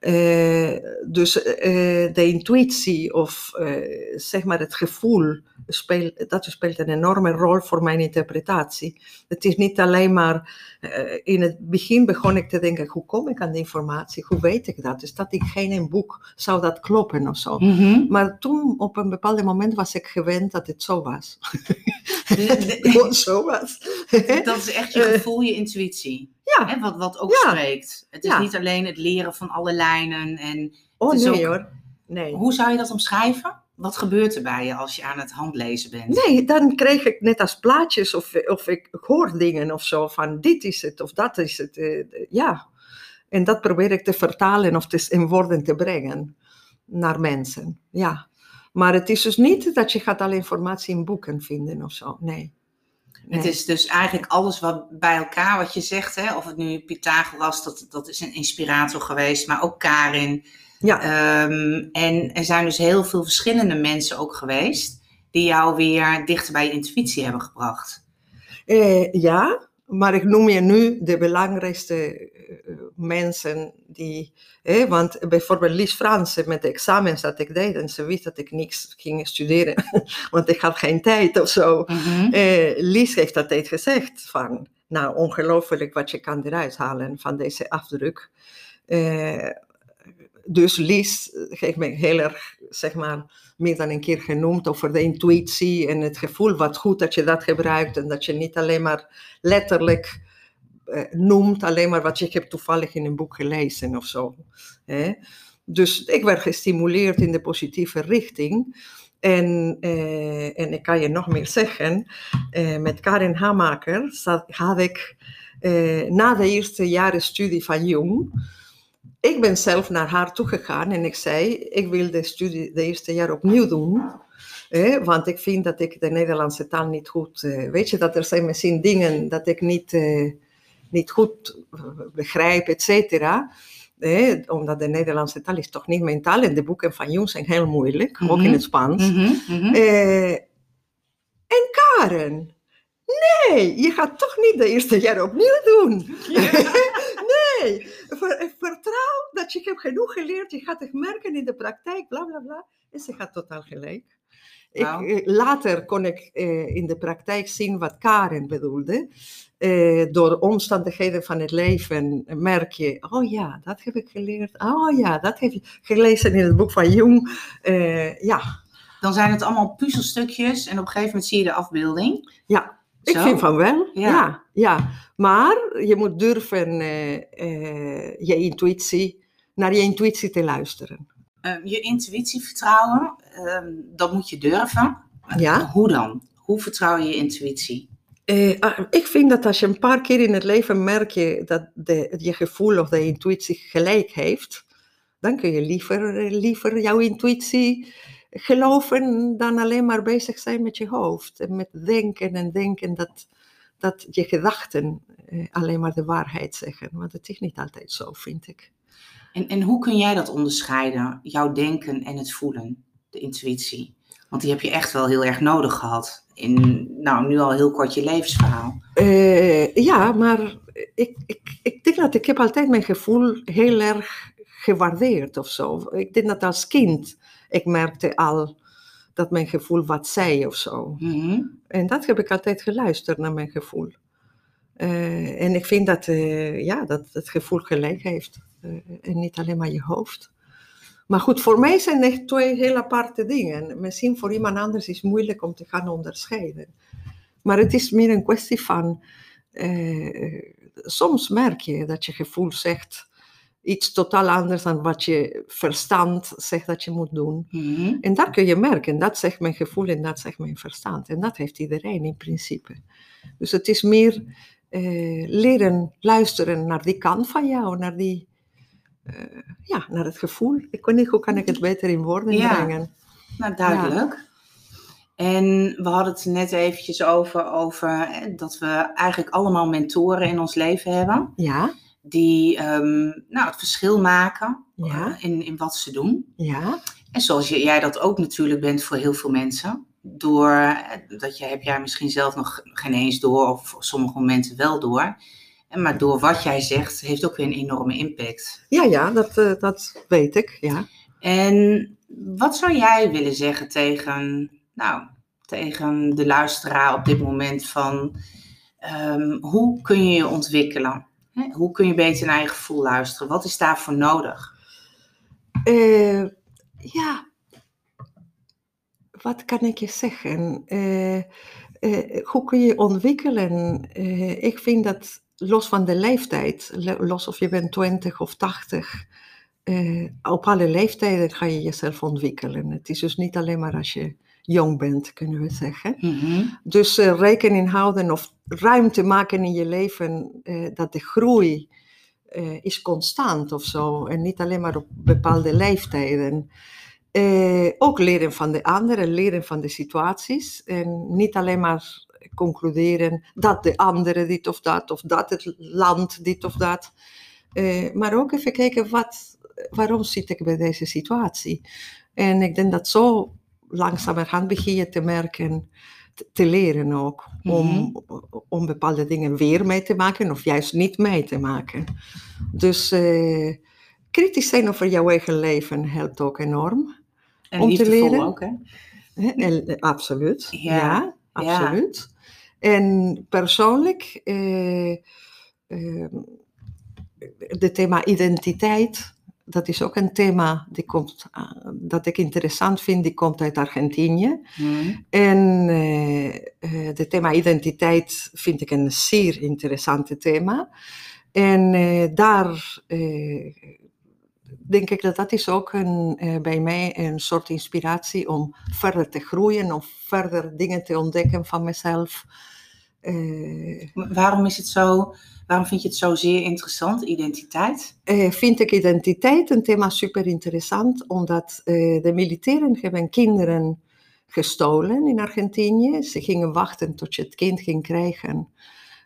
Uh, dus uh, de intuïtie of uh, zeg maar het gevoel, speelt, dat speelt een enorme rol voor mijn interpretatie. Het is niet alleen maar, in het begin begon ik te denken, hoe kom ik aan die informatie? Hoe weet ik dat? Dus dat ik geen een boek, zou dat kloppen of zo? Mm -hmm. Maar toen, op een bepaald moment, was ik gewend dat het zo was. [laughs] [laughs] Gewoon zo was. dat is echt je gevoel, je intuïtie. Ja. Hè, wat, wat ook Ja. spreekt. Het is Ja. niet alleen het leren van alle lijnen. En Oh nee ook- hoor, nee. Hoe zou je dat omschrijven? Wat gebeurt er bij je als je aan het handlezen bent? Nee, dan kreeg ik net als plaatjes of, of ik hoor dingen of zo van dit is het of dat is het. eh, ja, en dat probeer ik te vertalen of te, in woorden te brengen naar mensen. Ja, maar het is dus niet dat je gaat alle informatie in boeken vinden of zo. Nee. Het is dus eigenlijk alles wat bij elkaar, wat je zegt, hè? of het nu Pythagoras, dat, dat is een inspirator geweest, maar ook Karin. Ja, Ehm, en er zijn dus heel veel verschillende mensen ook geweest die jou weer dichter bij je intuïtie hebben gebracht. Eh, ja, maar ik noem je nu de belangrijkste eh, mensen die. eh, want bijvoorbeeld Lies Fransen met de examens dat ik deed en ze wist dat ik niks ging studeren, [laughs] want ik had geen tijd of zo. Eh, Lies heeft altijd gezegd van, nou ongelooflijk wat je kan eruit halen van deze afdruk. Eh, dus Lies heeft me heel erg, zeg maar, meer dan een keer genoemd over de intuïtie en het gevoel wat goed dat je dat gebruikt en dat je niet alleen maar letterlijk eh, noemt, alleen maar wat je hebt toevallig in een boek gelezen of zo. Dus ik werd gestimuleerd in de positieve richting. En, eh, en ik kan je nog meer zeggen, eh, met Karin Hamaker had ik eh, na de eerste jaren studie van Jung, ik ben zelf naar haar toegegaan en ik zei, ik wil de studie de eerste jaar opnieuw doen. Eh, want ik vind dat ik de Nederlandse taal niet goed, eh, weet je, dat er zijn misschien dingen dat ik niet, eh, niet goed begrijp, et cetera. Omdat de Nederlandse taal is toch niet mijn taal en de boeken van Jung zijn heel moeilijk, ook in Mhm. het Spaans. Mhm, mhm. Eh, en Karen, nee, je gaat toch niet de eerste jaar opnieuw doen. [laughs] nee, ver- vertrouw dat je hebt genoeg geleerd, je gaat het merken in de praktijk, bla bla bla. En ze gaat totaal gelijk. Ik, eh, later kon ik eh, in de praktijk zien wat Karen bedoelde. Eh, door omstandigheden van het leven merk je, oh ja, dat heb ik geleerd. Oh ja, dat heb je gelezen in het boek van Jung. Eh, ja, Dan zijn het allemaal puzzelstukjes en op een gegeven moment zie je de afbeelding. Ja, ik Zo. vind van wel. Ja. Ja. Ja, Maar je moet durven eh, eh, je intuïtie, naar je intuïtie te luisteren. Eh, je intuïtie vertrouwen, ehm, dat moet je durven. Ja. Hoe dan? Hoe vertrouw je je intuïtie? Eh, ah, ik vind dat als je een paar keer in het leven merk je dat de, je gevoel of de intuïtie gelijk heeft, dan kun je liever, liever jouw intuïtie geloven dan alleen maar bezig zijn met je hoofd. En met denken en denken dat, dat je gedachten eh, alleen maar de waarheid zeggen. Want het is niet altijd zo, vind ik. En, en hoe kun jij dat onderscheiden, jouw denken en het voelen, de intuïtie? Want die heb je echt wel heel erg nodig gehad in, nou, nu al heel kort je levensverhaal. Eh, ja, maar ik, ik, ik denk dat ik heb altijd mijn gevoel heel erg gewaardeerd of zo. Ik denk dat als kind, ik merkte al dat mijn gevoel wat zei of zo. Mhm. En dat heb ik altijd geluisterd naar mijn gevoel. Eh, en ik vind dat, eh, ja, dat het gevoel gelijk heeft. Eh, en niet alleen maar je hoofd. Maar goed, voor mij zijn echt twee heel aparte dingen. Misschien voor iemand anders is het moeilijk om te gaan onderscheiden. Maar het is meer een kwestie van. soms merk je dat je gevoel zegt iets totaal anders dan wat je verstand zegt dat je moet doen. Mhm. En dat kun je merken. Dat zegt mijn gevoel en dat zegt mijn verstand. En dat heeft iedereen in principe. Dus het is meer eh, leren luisteren naar die kant van jou, naar die, eh, ja, naar het gevoel. Ik weet niet, hoe kan ik het beter in woorden Ja. brengen? Nou, duidelijk. En we hadden het net eventjes over, over hè, dat we eigenlijk allemaal mentoren in ons leven hebben. Ja, Die ehm, nou, het verschil maken Ja. eh, in, in wat ze doen. ja, En zoals jij dat ook natuurlijk bent voor heel veel mensen. Door, eh, dat je, heb jij misschien zelf nog geen eens door, of op sommige momenten wel door. En Maar door wat jij zegt, heeft ook weer een enorme impact. ja, ja dat, eh, dat weet ik. Ja. En wat zou jij willen zeggen tegen, nou, tegen de luisteraar op dit moment van ehm, hoe kun je je ontwikkelen? Hoe kun je beter naar je gevoel luisteren? Wat is daarvoor nodig? Eh, ja, wat kan ik je zeggen? Eh, eh, hoe kun je ontwikkelen? Ik vind dat los van de leeftijd, lo- los of je bent 20 of 80, eh, op alle leeftijden ga je jezelf ontwikkelen. Het is dus niet alleen maar als je jong bent, kunnen we zeggen. Mhm. Dus eh, rekening houden of ruimte maken in je leven eh, dat de groei eh, is constant of zo. En niet alleen maar op bepaalde leeftijden. Ook leren van de anderen, leren van de situaties. En niet alleen maar concluderen dat de andere dit of dat, of dat het land dit of dat. Maar ook even kijken, wat, waarom zit ik bij deze situatie? En ik denk dat zo langzamerhand begin je te merken, te- leren ook, om, om bepaalde dingen weer mee te maken of juist niet mee te maken. Dus eh, kritisch zijn over jouw eigen leven helpt ook enorm. En Om te leren. ook, hè? En, eh, absoluut. Ja, Ja, ja. absoluut. En persoonlijk, eh, eh, het thema identiteit, dat is ook een thema die komt, dat ik interessant vind, die komt uit Argentinië. Mhm. En eh, eh, het thema identiteit vind ik een zeer interessante thema. En eh, daar eh, denk ik dat dat is ook een, eh, bij mij een soort inspiratie om verder te groeien, om verder dingen te ontdekken van mezelf. Eh, Waarom is het zo, waarom vind je het zo zeer interessant, identiteit? eh, vind ik identiteit een thema super interessant, omdat eh, de militairen hebben kinderen gestolen in Argentinië. Ze gingen wachten tot je het kind ging krijgen.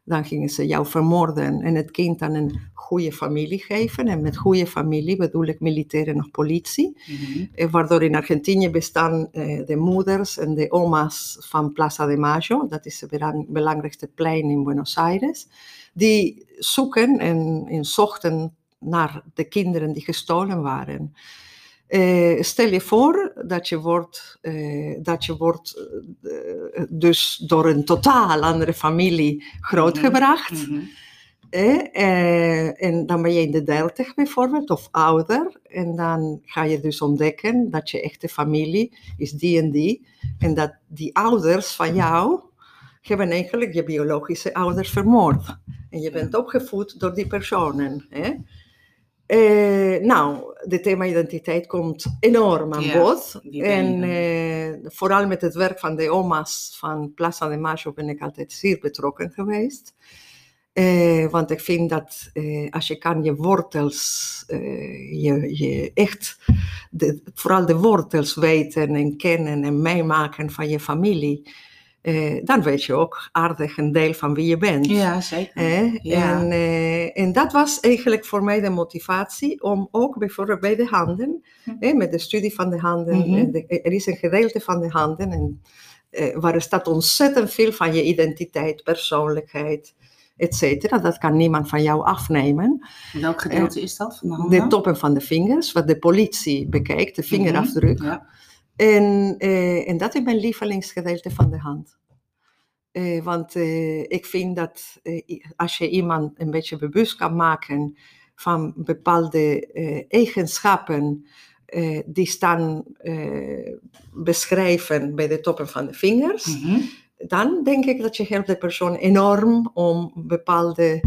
Dan gingen ze jou vermoorden en het kind aan een goede familie geven. En met goede familie bedoel ik militairen of politie. Mhm. Eh, waardoor in Argentinië bestaan eh, de moeders en de oma's van Plaza de Mayo, dat is het belang- belangrijkste plein in Buenos Aires, die zoeken en, en zochten naar de kinderen die gestolen waren. Eh, stel je voor dat je wordt, eh, dat je wordt eh, dus door een totaal andere familie grootgebracht. Mhm. Eh, eh, en dan ben je in de dertig bijvoorbeeld, of ouder. En dan ga je dus ontdekken dat je echte familie is die en die. En dat die ouders van jou hebben eigenlijk je biologische ouders vermoord. En je bent opgevoed door die personen. Eh, nou, het thema identiteit komt enorm aan bod. En eh, vooral met het werk van de oma's van Plaza de Mayo ben ik altijd zeer betrokken geweest. Eh, want ik vind dat eh, als je kan je wortels, je, je echt, de, vooral de wortels weten en kennen en meemaken van je familie, eh, dan weet je ook aardig een deel van wie je bent. Ja, zeker. Ja. En, eh, en dat was eigenlijk voor mij de motivatie om ook bijvoorbeeld bij de handen, Hm. met de studie van de handen, Mhm. de- er is een gedeelte van de handen en, eh, waar staat ontzettend veel van je identiteit, persoonlijkheid, et cetera. Dat kan niemand van jou afnemen. Welk gedeelte is dat van de handen? De toppen van de vingers, wat de politie bekijkt, de vingerafdruk. Mhm, Ja. En, eh, en dat is mijn lievelingsgedeelte van de hand. Eh, want eh, ik vind dat als je iemand een beetje bewust kan maken van bepaalde eigenschappen die staan beschrijven bij de toppen van de vingers, Mhm. dan denk ik dat je helpt de persoon enorm om bepaalde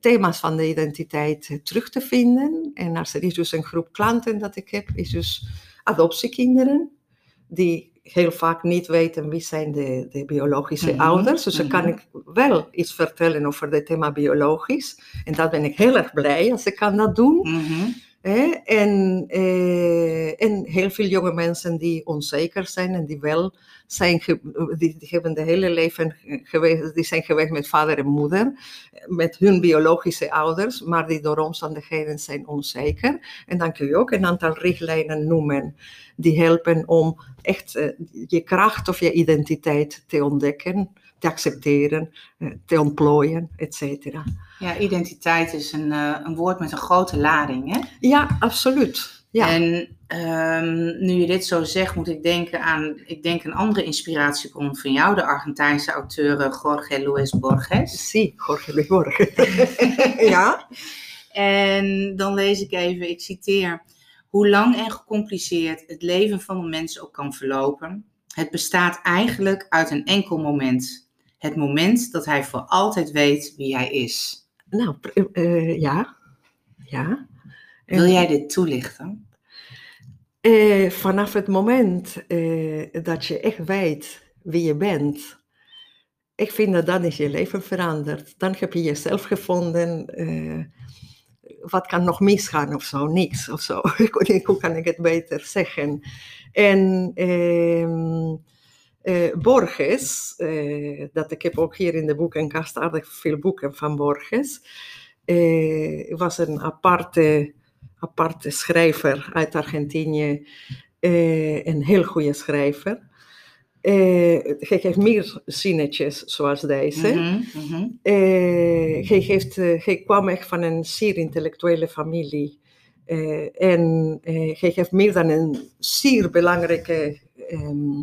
thema's van de identiteit terug te vinden. En als er is dus een groep klanten dat ik heb, is dus adoptiekinderen, die heel vaak niet weten wie zijn de, de biologische Mhm, ouders. Dus dan kan mhm. ik wel iets vertellen over het thema biologisch. En dat ben ik heel erg blij als ik kan dat doen. Mhm. Hè? En, eh, en heel veel jonge mensen die onzeker zijn en die wel zijn, die hebben de hele leven geweest, die zijn geweest met vader en moeder, met hun biologische ouders, maar die door omstandigheden zijn onzeker. En dan kun je ook een aantal richtlijnen noemen die helpen om echt eh, je kracht of je identiteit te ontdekken, te accepteren, eh, te ontplooien, et cetera. Ja, identiteit is een, eh, een woord met een grote lading. Hè? Ja, absoluut. Ja. En ehm, nu je dit zo zegt, moet ik denken aan ik denk een andere inspiratiebron van jou, de Argentijnse auteur eh, Jorge Luis Borges. Sí, Jorge Luis Borges. [laughs] ja? En dan lees ik even, ik citeer: Hoe lang en gecompliceerd het leven van een mens ook kan verlopen, het bestaat eigenlijk uit een enkel moment. Het moment dat hij voor altijd weet wie hij is. Nou, pr- eh, ja. Ja. Wil jij dit toelichten? Eh, vanaf het moment eh, dat je echt weet wie je bent, ik vind dat dan is je leven veranderd. Dan heb je jezelf gevonden. eh, wat kan nog misgaan of zo? Niks of zo. [laughs] Hoe kan ik het beter zeggen? En eh, Borges, eh, dat ik heb ook hier in de boekenkast aardig veel boeken van Borges, eh, was een aparte, aparte schrijver uit Argentinië, eh, een heel goede schrijver. Hij heeft meer zinnetjes zoals deze. Mhm, mhm. Hij, heeft, hij kwam echt van een zeer intellectuele familie. En hij heeft meer dan een zeer belangrijke ehm,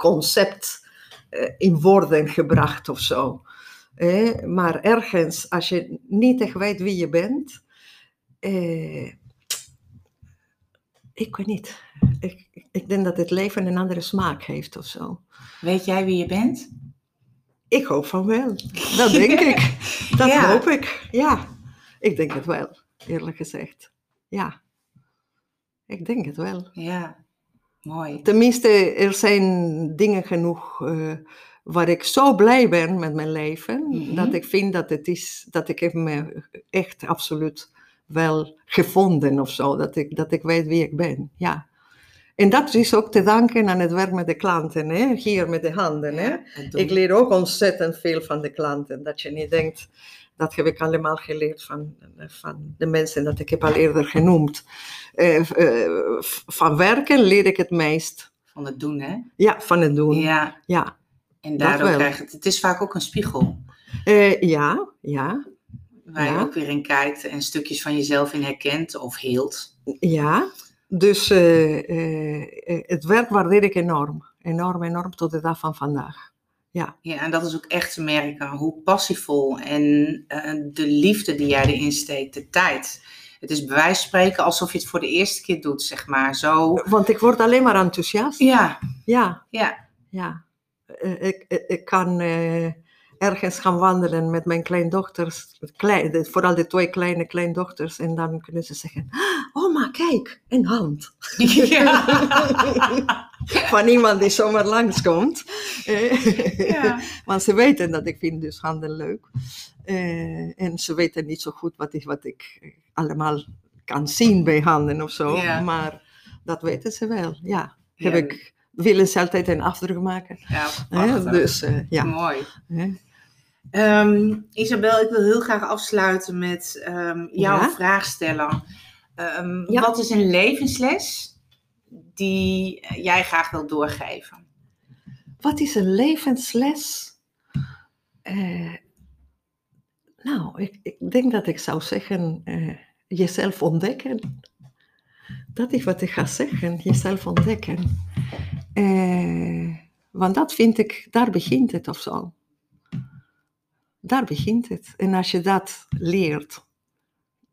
concept eh, in woorden gebracht of zo. Eh, maar ergens, als je niet echt weet wie je bent, eh, ik weet niet. Ik, ik denk dat het leven een andere smaak heeft of zo. Weet jij wie je bent? Ik hoop van wel. [laughs] Dat denk ik. Dat Ja. hoop ik. Ja, ik denk het wel, eerlijk gezegd. Ja, ik denk het wel. Ja, mooi. Tenminste, er zijn dingen genoeg eh, waar ik zo blij ben met mijn leven, Mhm. dat ik vind dat het is, dat ik me echt absoluut wel gevonden of zo, dat ik, dat ik weet wie ik ben, ja. En dat is ook te danken aan het werk met de klanten, hè? hier met de handen. Hè? Ja. Ik leer ook ontzettend veel van de klanten. Dat je niet denkt, dat heb ik allemaal geleerd van, van de mensen dat ik heb al eerder genoemd. Eh, eh, van werken leer ik het meest. Van het doen, hè? Ja, van het doen. Ja, Ja, en daardoor krijg je het. Het is vaak ook een spiegel Eh, ja, ja, waar je ook weer in kijkt en stukjes van jezelf in herkent of heelt. ja. Dus het werk waardeer ik enorm. Enorm, enorm tot de dag van vandaag. Ja, Ja, en dat is ook echt te merken hoe passievol en eh, de liefde die jij erin steekt, de tijd. Het is bij wijze van spreken alsof je het voor de eerste keer doet, zeg maar. Zo, want ik word alleen maar enthousiast. ja, Ja, ja, Ja, eh, ik, ik, ik kan eh, ergens gaan wandelen met mijn kleindochters, klein, vooral de twee kleine kleindochters, en dan kunnen ze zeggen: Oh, maar kijk, een hand. ja. [laughs] Van iemand die zomaar langskomt. Ja. [laughs] Want ze weten dat ik vind dus handen leuk. Eh, en ze weten niet zo goed wat ik, wat ik eh, allemaal kan zien bij handen of zo. Ja. Maar dat weten ze wel, ja. Heb ik, willen ze altijd een afdruk maken. Ja, dus eh, ja. Mooi. Ehm, Isabel, ik wil heel graag afsluiten met ehm, jouw Ja? vraag stellen. Ehm, Ja. Wat is een levensles die jij graag wilt doorgeven? Wat is een levensles? Eh, nou, ik, ik denk dat ik zou zeggen, eh, jezelf ontdekken. Dat is wat ik ga zeggen, jezelf ontdekken. Eh, want dat vind ik, daar begint het of zo. Daar begint het. En als je dat leert.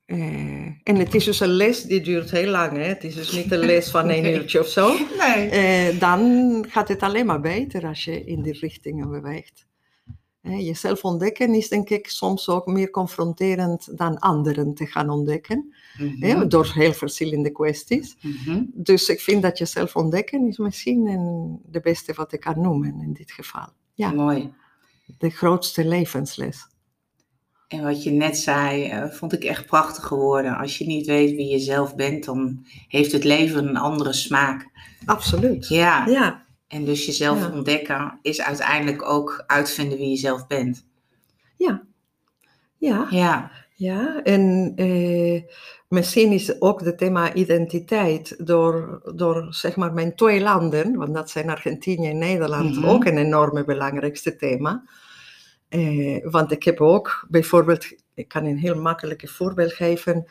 eh, en het is dus een les die duurt heel lang. Hè? Het is dus niet een les van één Nee. uurtje of zo. Nee. Eh, dan gaat het alleen maar beter als je in die richtingen beweegt. Eh, jezelf ontdekken is denk ik soms ook meer confronterend dan anderen te gaan ontdekken. hè, door heel verschillende kwesties. Mhm. Dus ik vind dat jezelf ontdekken is misschien een, de beste wat ik kan noemen in dit geval. Ja, Mooi. De grootste levensles. En wat je net zei, eh, vond ik echt prachtige woorden. Als je niet weet wie je zelf bent, dan heeft het leven een andere smaak. Absoluut. Ja, Ja, en dus jezelf Ja. ontdekken is uiteindelijk ook uitvinden wie je zelf bent. ja. Ja, Ja, ja. en eh, misschien is ook het thema identiteit door, door zeg maar mijn twee landen, want dat zijn Argentinië en Nederland, Mhm. ook een enorme belangrijkste thema. Eh, want ik heb ook bijvoorbeeld, ik kan een heel makkelijke voorbeeld geven.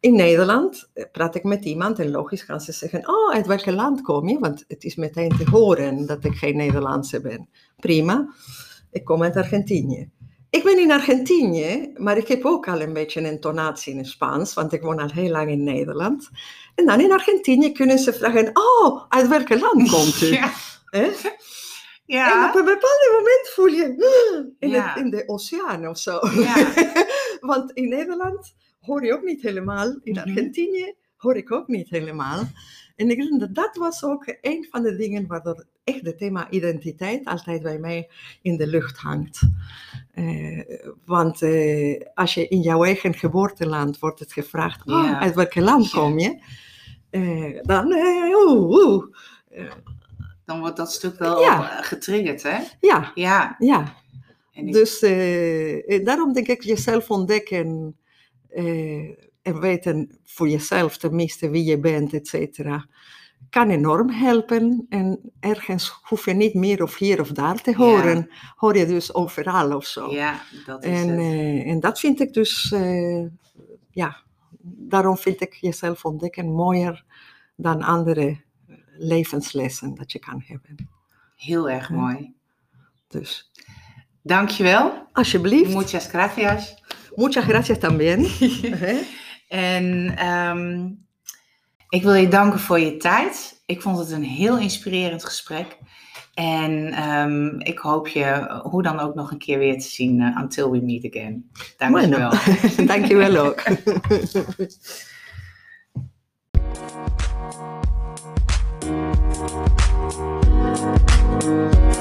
In Nederland eh, praat ik met iemand en logisch gaan ze zeggen, oh, uit welk land kom je? Want het is meteen te horen dat ik geen Nederlandse ben. Prima, ik kom uit Argentinië. Ik ben in Argentinië, maar ik heb ook al een beetje een intonatie in het Spaans, want ik woon al heel lang in Nederland. En dan in Argentinië kunnen ze vragen, oh, uit welk land [laughs] komt u? ja. Hè? En ja. op een bepaald moment voel je "Ah, in, Ja. het, in de oceaan of zo. Ja. [laughs] Want in Nederland hoor je ook niet helemaal. In Mhm. Argentinië hoor ik ook niet helemaal. En ik denk dat dat was ook een van de dingen waardoor echt het thema identiteit altijd bij mij in de lucht hangt. Eh, want eh, als je in jouw eigen geboorteland wordt het gevraagd, "Ah, uit welk land kom je? Eh, dan, oeh, oeh. Dan wordt dat stuk wel Ja. getriggerd, hè? ja, Ja. ja. En ik- Dus daarom denk ik jezelf ontdekken en weten voor jezelf tenminste wie je bent, et cetera, kan enorm helpen. En ergens hoef je niet meer of hier of daar te horen. Hoor je dus overal of zo. ja, dat is en, het. eh, en dat vind ik dus, eh, ja, daarom vind ik jezelf ontdekken mooier dan andere levenslessen dat je kan hebben. Heel erg ja. mooi. Dus Dankjewel. alsjeblieft, Muchas gracias. muchas gracias también. [laughs] En ehm, ik wil je danken voor je tijd. Ik vond het een heel inspirerend gesprek. En ehm, ik hoop je hoe dan ook nog een keer weer te zien. eh, until we meet again. Dankjewel. Bueno, [laughs] dankjewel ook. Thank [laughs]